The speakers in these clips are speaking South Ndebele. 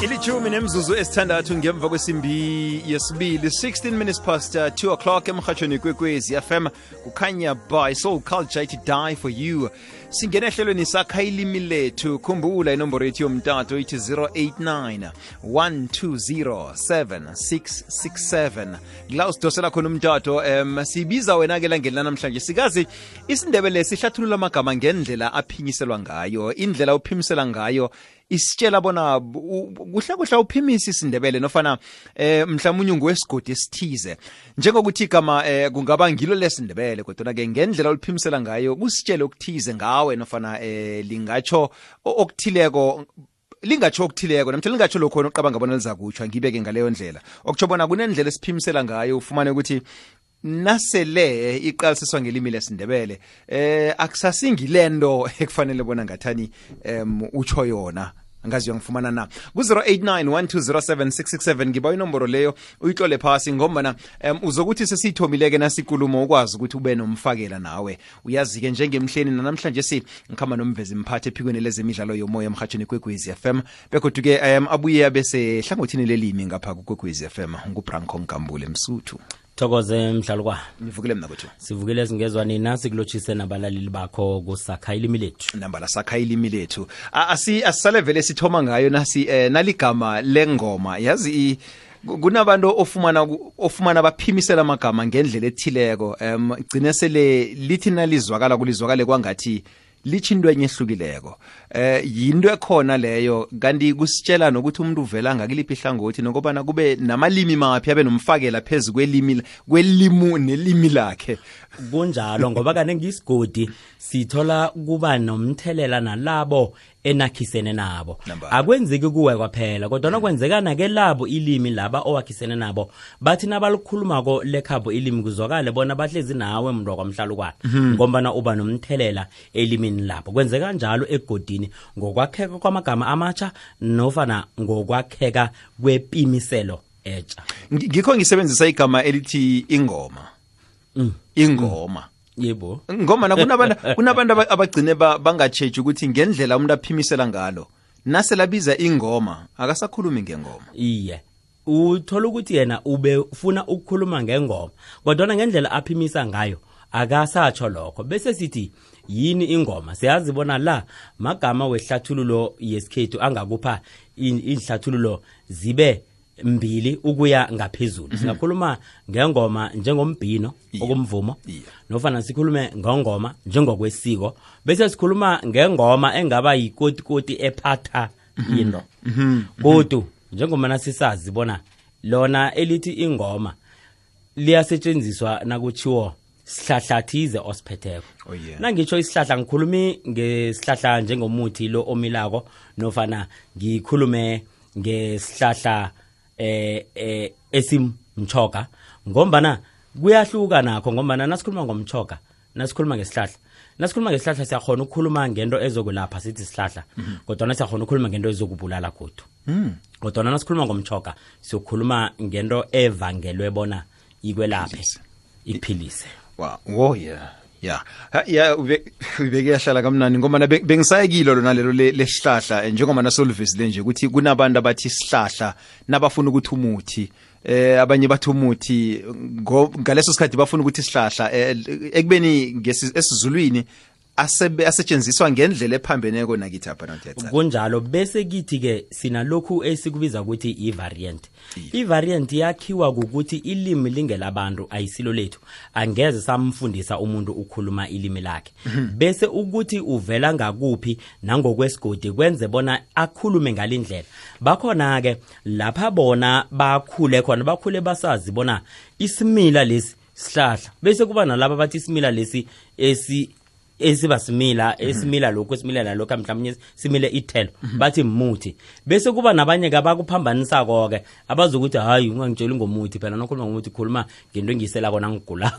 ilithumi nemzuzu esithandathu ngemva kwesimbi yesibili 16 minutes past 2 uh, o'clock emrhatshweni ikwekwezi fm kukhanya by soul culture ithi die for you singena ehlelweni sakha ilimi lethu khumbula inomboro yethu yomtato ithi 089 1207667 la usidosela khona umtato um sibiza wena-ke langeni lanamhlanje sikazi isindebele sihlathulula amagama ngendlela aphinyiselwa ngayo indlela uphimisela ngayo isitshela bona kuhle kuhle uphimisa isindebele nofana eh mhlawumnye ungowesigodi esithize njengokuthi igama eh kungaba ngilo lesindebele kodwa ke ngendlela oliphimisela ngayo kusitshele okuthize ngawe nofana eh lingatsho okuthileko lingatsho okuthileko namthe lingatsho lokho wena uqabanga bona lizakutshwa ngibeke ngaleyo ndlela okutsho bona kunendlela esiphimisela ngayo ufumane ukuthi nasele iqalisiswa ngelimi lesindebele eh akusasingilento ekufanele bona ngathani um utsho yona angazi uyangifumana na ku-089 1207667 ngiba inomboro leyo uyitlole phasi ngombana um uzokuthi sesiyithomileke nasikulumo ukwazi ukuthi ube nomfakela nawe uyazi-ke njengemhleni nanamhlanje si ngikhamba nomvezi mphathi ephikweni lezemidlalo yomoya emhatshweni kwegwezi fm begoduke um abuye abe sehlangothini lelimi ngapha kukwegwezi fm ngubranko mgambule msuthu thokoze mhlalukwa nivukile mna kwethu sivukile singezwa nina sikulotshise nabalaleli bakho kusakha ilimi lethu nambala sakha ilimi lethu asisale vele sithoma ngayo nasi eh, naligama lengoma yazi kunabantu ofumana ofumana baphimisela amagama ngendlela ethileko um gcine sele lithi nalizwakala kulizwakale kwangathi lithi into enye ehlukileko eh yinto ekhona leyo kanti kusitshela nokuthi umuntu uvela ngakiliphi ihlangothi nokubana kube namalimi maphi abe nomfakela phezu kwelimi kwelimu nelimi lakhe kunjalo ngoba kaningi isigodi sithola kuba nomthelela nalabo enakhisene nabo Nambala. akwenzeki kuwe kwaphela kodwa nokwenzeka nakelabo ilimi laba owakhisene nabo bathi nabalikhulumako lekhabo ilimi kuzwakale bona bahlezi nawe mntu wakwamhlalukwana ngombana uba nomthelela elimini labo kwenzeka njalo egodini ngokwakheka kwamagama amatsha nofana ngokwakheka kwepimiselo etsha Ngi- ngikho ngisebenzisa igama elithi ingoma mm. ingoma mm. yebo ngoma nakunabantu kunabantu abagcine bangatshetshi ukuthi ngendlela umuntu aphimisela ngalo nase labiza ingoma akasakhulumi ngengoma iye uthola ukuthi yena ubefuna ukukhuluma ngengoma kodwana ngendlela aphimisa ngayo akasatsho lokho bese sithi yini ingoma siyazi bona la magama wehlathululo yesikhethu angakupha inhlathululo zibe mbili ukuya ngaphezulu mhm. singakhuluma ngengoma njengombhino okumvumo nofana sikhulume ngengoma njengokwesiko bese sikhuluma ngengoma engaba yikotikoti ephatha mhm. into mhm. kodwa njengoba nasisazi bona lona elithi ingoma liyasetshenziswa nakuthiwo sihlahla thize osiphetheko oh, yeah. nangitsho isihlahla ngikhulumi ngesihlahla njengomuthi lo omilako nofana ngikhulume ngesihlahla eh, eh esimchoga ngombana kuyahluka nakho ngombana nasikhuluma ngomchoga nasikhuluma ngesihlahla nasikhuluma ngesihlahla siyakhona ukukhuluma ngento ezokulapha sithi sihlahla mhm. kodwana siyakhona ukukhuluma ngento ezokubulala kudu hmm. kodwana nasikhuluma ngomchoga siyokhuluma ngento evangelwe bona ikwelaphe ikuphilise wow oh yeah ya ya ubeke yahlala kamnani ngoba bengisayekilo lona lelo lesihlahla njengoba nasolivesile nje ukuthi kunabantu abathi isihlahla nabafuna ukuthi umuthi eh abanye bathi umuthi ngo- ngaleso sikhathi bafuna ukuthi isihlahla eh, ekubeni ngesi- esizulwini asebe- asetshenziswa ngendlela ephambeneko nakithi apha nothetsa kunjalo bese kithi ke sinalokhu esikubiza ukuthi i-variant i-variant yakhiwa kukuthi ilimi lingelabantu ayisilo lethu angeze samfundisa umuntu ukhuluma ilimi lakhe bese ukuthi uvela ngakuphi nangokwesigodi kwenze bona akhulume ngalindlela bakhona-ke lapha bona bakhule khona bakhule basazi bona isimila lesi sihlahla bese kuba nalaba bathi isimila lesi esi esiba simila mhm. esimila lokhu esimila nalokho mhlawumnye simile ithelo mhm. bathi muthi bese kuba nabanye ke abakuphambanisako-ke abazokuthi hayi ungangitsheli ngomuthi phela nokhuluma ngomuthi khuluma ngento engisela kona ngigula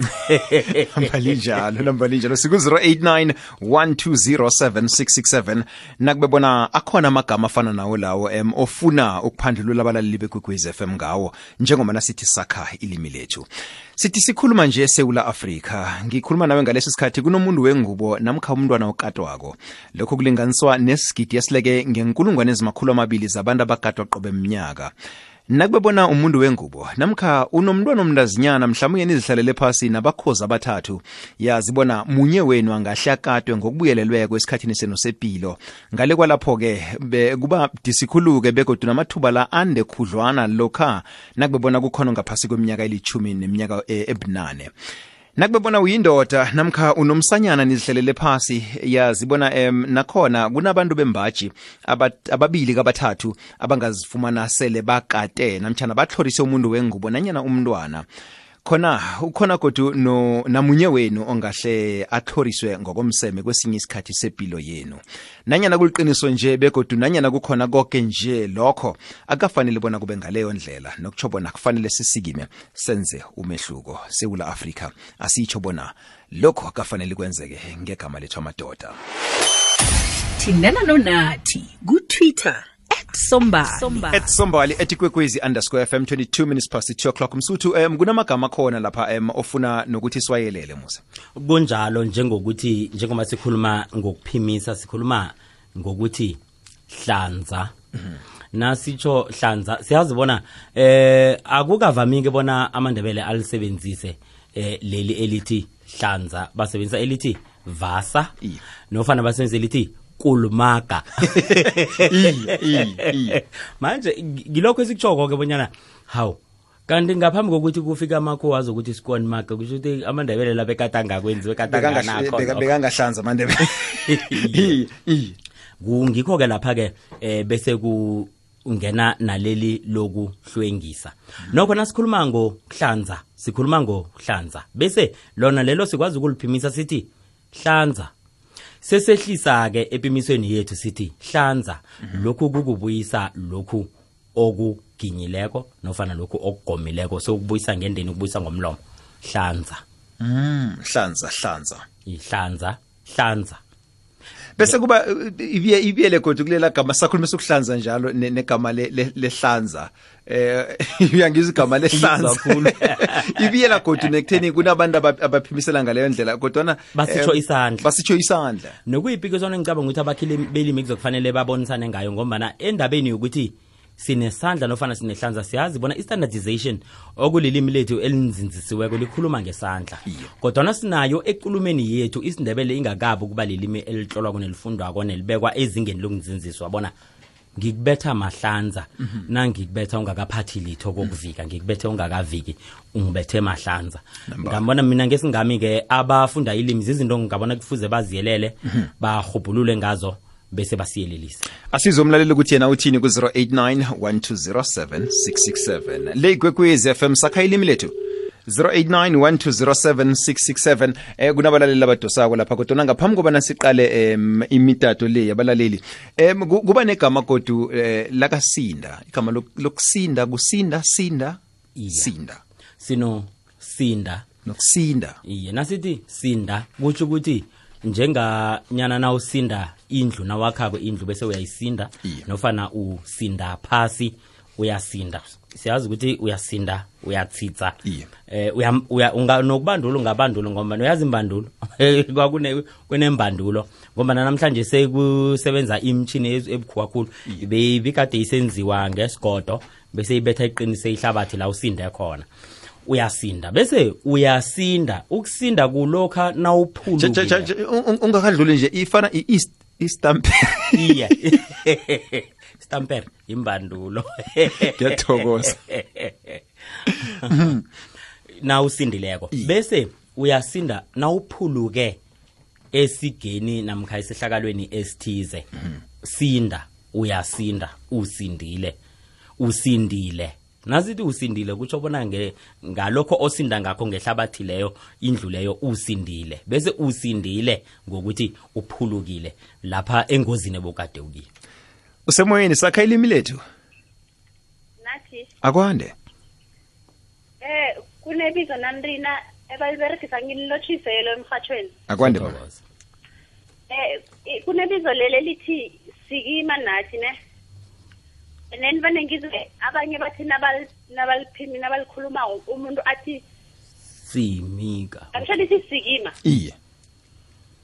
namba linjalo namba linjalo siku-089 1207667 nakube bona akhona amagama afana nawo lawo em ofuna ukuphandlulula abalaleli bekwekwez f m ngawo njengoba nasithi sakha ilimi lethu sithi sikhuluma nje esewula afrika ngikhuluma nawe ngalesi sikhathi kunomuntu wengubo namkha umntwana okatwako lokho kulinganiswa nesigidi esileke ngenkulungwane ezimakhulu amabili zabantu abagadwa qobe mnyaka nakube bona umuntu wengubo namkha unomntwana omntazinyana mhlawumbe nizihlalele phasi nabakhozi abathathu yazi bona munye wenu angahle akatwe ngokubuyelelweko esikhathini senu sepilo ngale kwalapho-ke kuba disikhuluke begodu namathuba la ande khudlwana lokha nakube bona kukhona ngaphasi kweminyaka elithumi neminyaka e, ebunane nakube bona uyindoda namkha unomsanyana nizihlalele phasi yazi bona um nakhona kunabantu bembaji ababili kabathathu abangazifumana sele bakate namtshana batlhorise umuntu wengubo nanyana umntwana khona ukhona godu no namunye wenu ongahle atlhoriswe ngokomseme kwesinye isikhathi sempilo yenu nanyana kuliqiniso nje begodu nanyana kukhona konke nje lokho akafanele bona kube ngaleyo ndlela nokutsho bona kufanele sisikime senze umehluko sewula afrika asitsho bona lokho kafanele kwenzeke ngegama lethu amadoda thindana nonathi kutwitter sombali at sombali at ikwekwezi underscore fm 22 minutes past 2 o'clock msuthu um kunamagama akhona lapha um ofuna nokuthi siwayelele musa kunjalo njengokuthi njengoba sikhuluma ngokuphimisa sikhuluma ngokuthi hlanza nasitsho hlanza siyazi bona eh akukavamike bona amandebele alisebenzise eh leli elithi hlanza basebenzisa elithi vasa nofana basebenzisa elithi kulumaga manje ngilokho esikutshoko ke bonyana hawu kanti ngaphambi kokuthi kufike amakho wazi ukuthi sikon mark kusho ukuthi amandebele lapha ekatangakwenziwe katanganakhobekangahlanza amandebele ngikho-ke lapha-ke um eh, bese ungena naleli lokuhlwengisa nokho nasikhuluma ngokuhlanza sikhuluma ngokuhlanza bese lona lelo sikwazi ukuliphimisa sithi hlanza sesehlisa-ke epimisweni yethu sithi hlanza lokhu kukubuyisa lokhu okuginyileko nofana lokhu okugomileko sewukubuyisa ngendeni ukubuyisa ngomlomo hlanza mm hlanza hlanza ihlanza hlanza bese kuba ibiye ibiyele kodwa kulela gama sakhuluma sokuhlanza njalo negama lehlanza eh uyangizwa igama lehlanza kakhulu ibiyela kodwa nekutheni kunabantu abaphimisela ngaleyo ndlela kodwa na basitsho eh, isandla basitsho isandla nokuyipikiswano engicabanga ukuthi abakhili belimi kuzokufanele babonisane ngayo ngombana endabeni yokuthi sinesandla nofana sinehlanza siyazi bona i-standardization okulilimi lethu elinzinzisiweko likhuluma ngesandla kodwana sinayo ekulumeni yethu isindebele ingakabi ukuba lilimi elihlolwako nelifundwako nelibekwa ezingeni lokunzinziswa bona ngikubetha mahlanza mhm. nangikubetha ungakaphathi litho kokuvika ngikubethe ungakaviki ungibethe mahlanza ngabona mina ngesingami-ke abafunda ilimi zizinto ngingabona kufuze baziyelele mhm. bahubhulule ngazo bese basiyelelise asize umlaleli ukuthi yena uthini ku-089 1207667 le ikwekwezi fm sakha ilimi lethu 0891207667 eh kunabalaleli abadosako lapha kodwa ngaphambi kobana siqale um imitato le yabalaleli em ku- kuba negama godu eh, lakasinda igama lok- lokusinda kusinda sinda Iya. sinda sino sinda nokusinda iye nasithi sinda kutsho ukuthi njenganyana nawusinda indlu nawakhako indlu bese uyayisinda Iye. nofana usinda phasi uyasinda siyazi ukuthi uyasinda uyathitsa iye eh uya, uya unga nokubandula ungabandula ngoba uyazi imbandulo kwakune kunembandulo ngoba namhlanje sekusebenza imchini ezu- ebukhuwa khulu Be- bikade isenziwa ngesigodo bese ibetha iqinise ihlabathi la usinde khona uyasinda bese uyasinda ukusinda kulokha nawuphulukile ungakadluli nje ifana i-east istamper iye stamper imbandulo ngiyathokoza na usindileko bese uyasinda nawuphuluke esigeni namkha esehlakalweni esithize sinda uyasinda usindile usindile nasithi usindile kutsho bona nge ngalokho osinda ngakho ngehlabathi leyo indlu leyo usindile bese usindile ngokuthi uphulukile lapha engozini ebokade ukiyo usemoyeni sakha ilimi lethu nathi akwande eh kunebizo nanrina ebaliberegisa ngililotshise yelo emrhatshweni akwande baba eh, eh kunebizo leli elithi sikima nathi ne and then vane ngizwe abanye bathi nabaliphimi nabalikhuluma umuntu athi simika angisho lithi sikima iye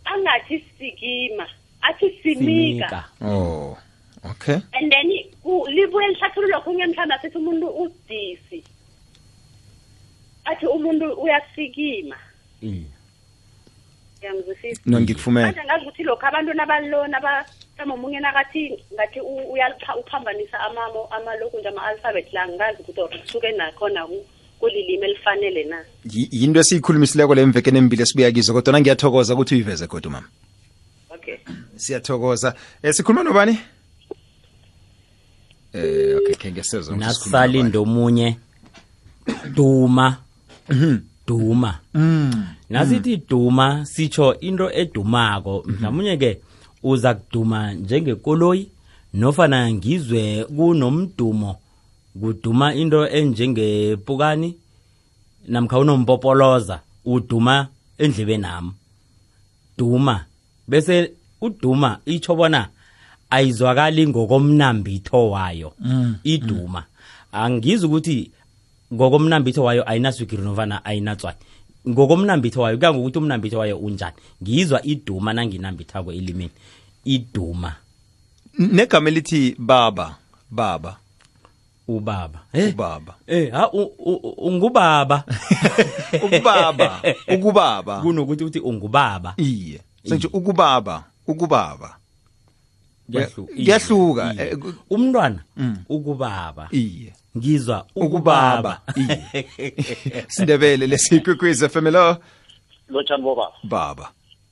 angathi sikima athi simika oh okay and then libuye lihlathulula khunye mhlawumbe asithi umuntu udisi athi umuntu uyasikima iye ngiyangizwisisa no ngikufumela manje ngazi ukuthi lokho abantu nabalona mhlawumbe omunye nakathi ngathi uphambanisa amamo amaloku nje ama-alphabet la ngazi ukuthi or suke nakhona kulilimi elifanele na yinto esiyikhulumisileko le mvekeni embili esibuya kizo kodwa nangiyathokoza ukuthi uyiveze kodwa mama okay siyathokoza um sikhuluma nobani eh okay ke ngesezwa nasalinde omunye duma mhm. duma mm. nasithi mm. duma sitsho into edumako mhm. mhlawumnye ke uza kuduma njengekoloyi nofana ngizwe kunomdumo kuduma into enjengepukani namkha unompopoloza uduma endlebeni nami duma bese uduma itsho bona ayizwakali ngokomnambitho wayo mm. iduma angizi ukuthi ngokomnambitho wayo ayinaswigiri novana ayinatswayi ngokomnambitho wayo kuya ngokuthi umnambitho wayo unjani ngiyizwa iduma nanginambithako elimini iduma negama elithi baba baba ubaba eh ubaba eh ha ungubaba ukubaba ukubaba kunokuthi uthi ungubaba iye senje ukubaba ukubaba kuyahluka eh, umntwana mm. ukubaba iye ngizwa ukubaba iye sindebele lesikwekwezi FM lo lotshani bobaba baba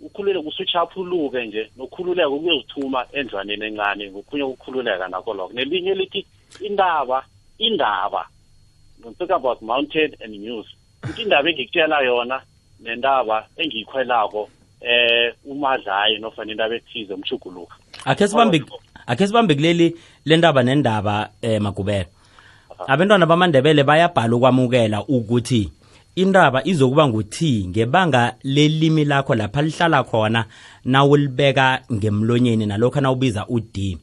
ukhulule kusuchaphuluke nje nokhululeka ukuyozithuma endlwaneni encane ngokhunye ukukhululeka nakho lokho nelinye elithi indaba indaba don't talk about mountain and news ukuthi indaba engikutshela yona nendaba engiyikhwelako eh umadlaye nofana indaba ethize umshuguluka akhe sibambe akhe sibambe kuleli lendaba nendaba eh magubela abantwana bamandebele bayabhala ukwamukela ukuthi intaba izokuba nguthi ngebanga lelimi lakho lapha lihlala khona nawulibeka ngemlonyeni nalokho nawubiza ud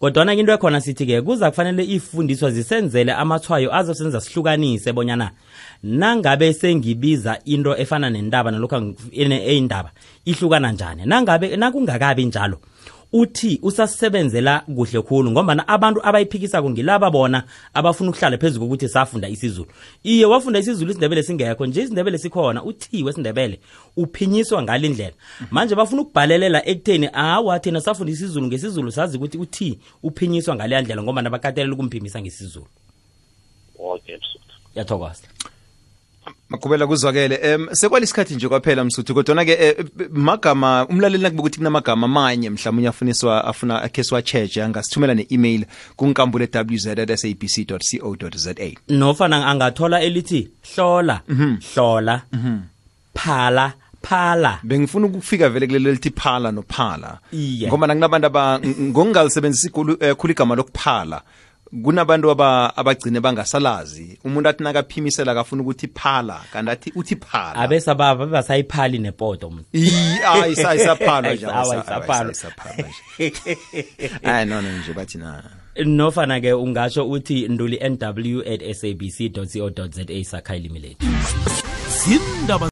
kodwana into ekhona sithi-ke kuza kufanele ifundiswa zisenzele amathwayo azosenza sihlukanise bonyana nangabe sengibiza into efana nentaba nalokho eyindaba ihlukana njani nangabe nakungakabi njalo uthi usasebenzela kuhle khulu ngombana abantu abayiphikisako ngilaba bona abafuna ukuhlala phezu kokuthi safunda isizulu iye wafunda isizulu isindebele singekho nje isindebele sikhona uthiwe isindebele uphinyiswa ngale ndlela manje bafuna ukubhalelela ekutheni awa thina safunda isizulu ngesizulu sazi ukuthi uthi uphinyiswa ngaleya ndlela ngombana bakatelela ukumphimisa ngesizulu woke ebsuthi yathokoza makubela kuzwakele um sekwalisikhathi nje kwaphela msuthu kodwana-ke eh, magama umlaleli nakube ukuthi kunamagama amanye mhlawumbe afuniswa afuna akhe siwatsheje angasithumela ne-email kunkambule wz at sabc co za nofana angathola elithi hlola mhm. hlola mhm. phala phala bengifuna ukufika vele kulelo lithi phala nophala yeah. ngoba nakunabantu aba ngokungalisebenzisa ikhulu eh, igama lokuphala kunabantu abagcine bangasalazi umuntu athi nakaphimisela akafuna ukuthi phala kanti athi uthi phala abesa baba basayiphali nepoto umuntu hayi sayisaphalwa nje awayisaphalwa hayi no no nje bathi na nofana ke ungasho uthi nduli nw at sabc co za sakha ilimi lethu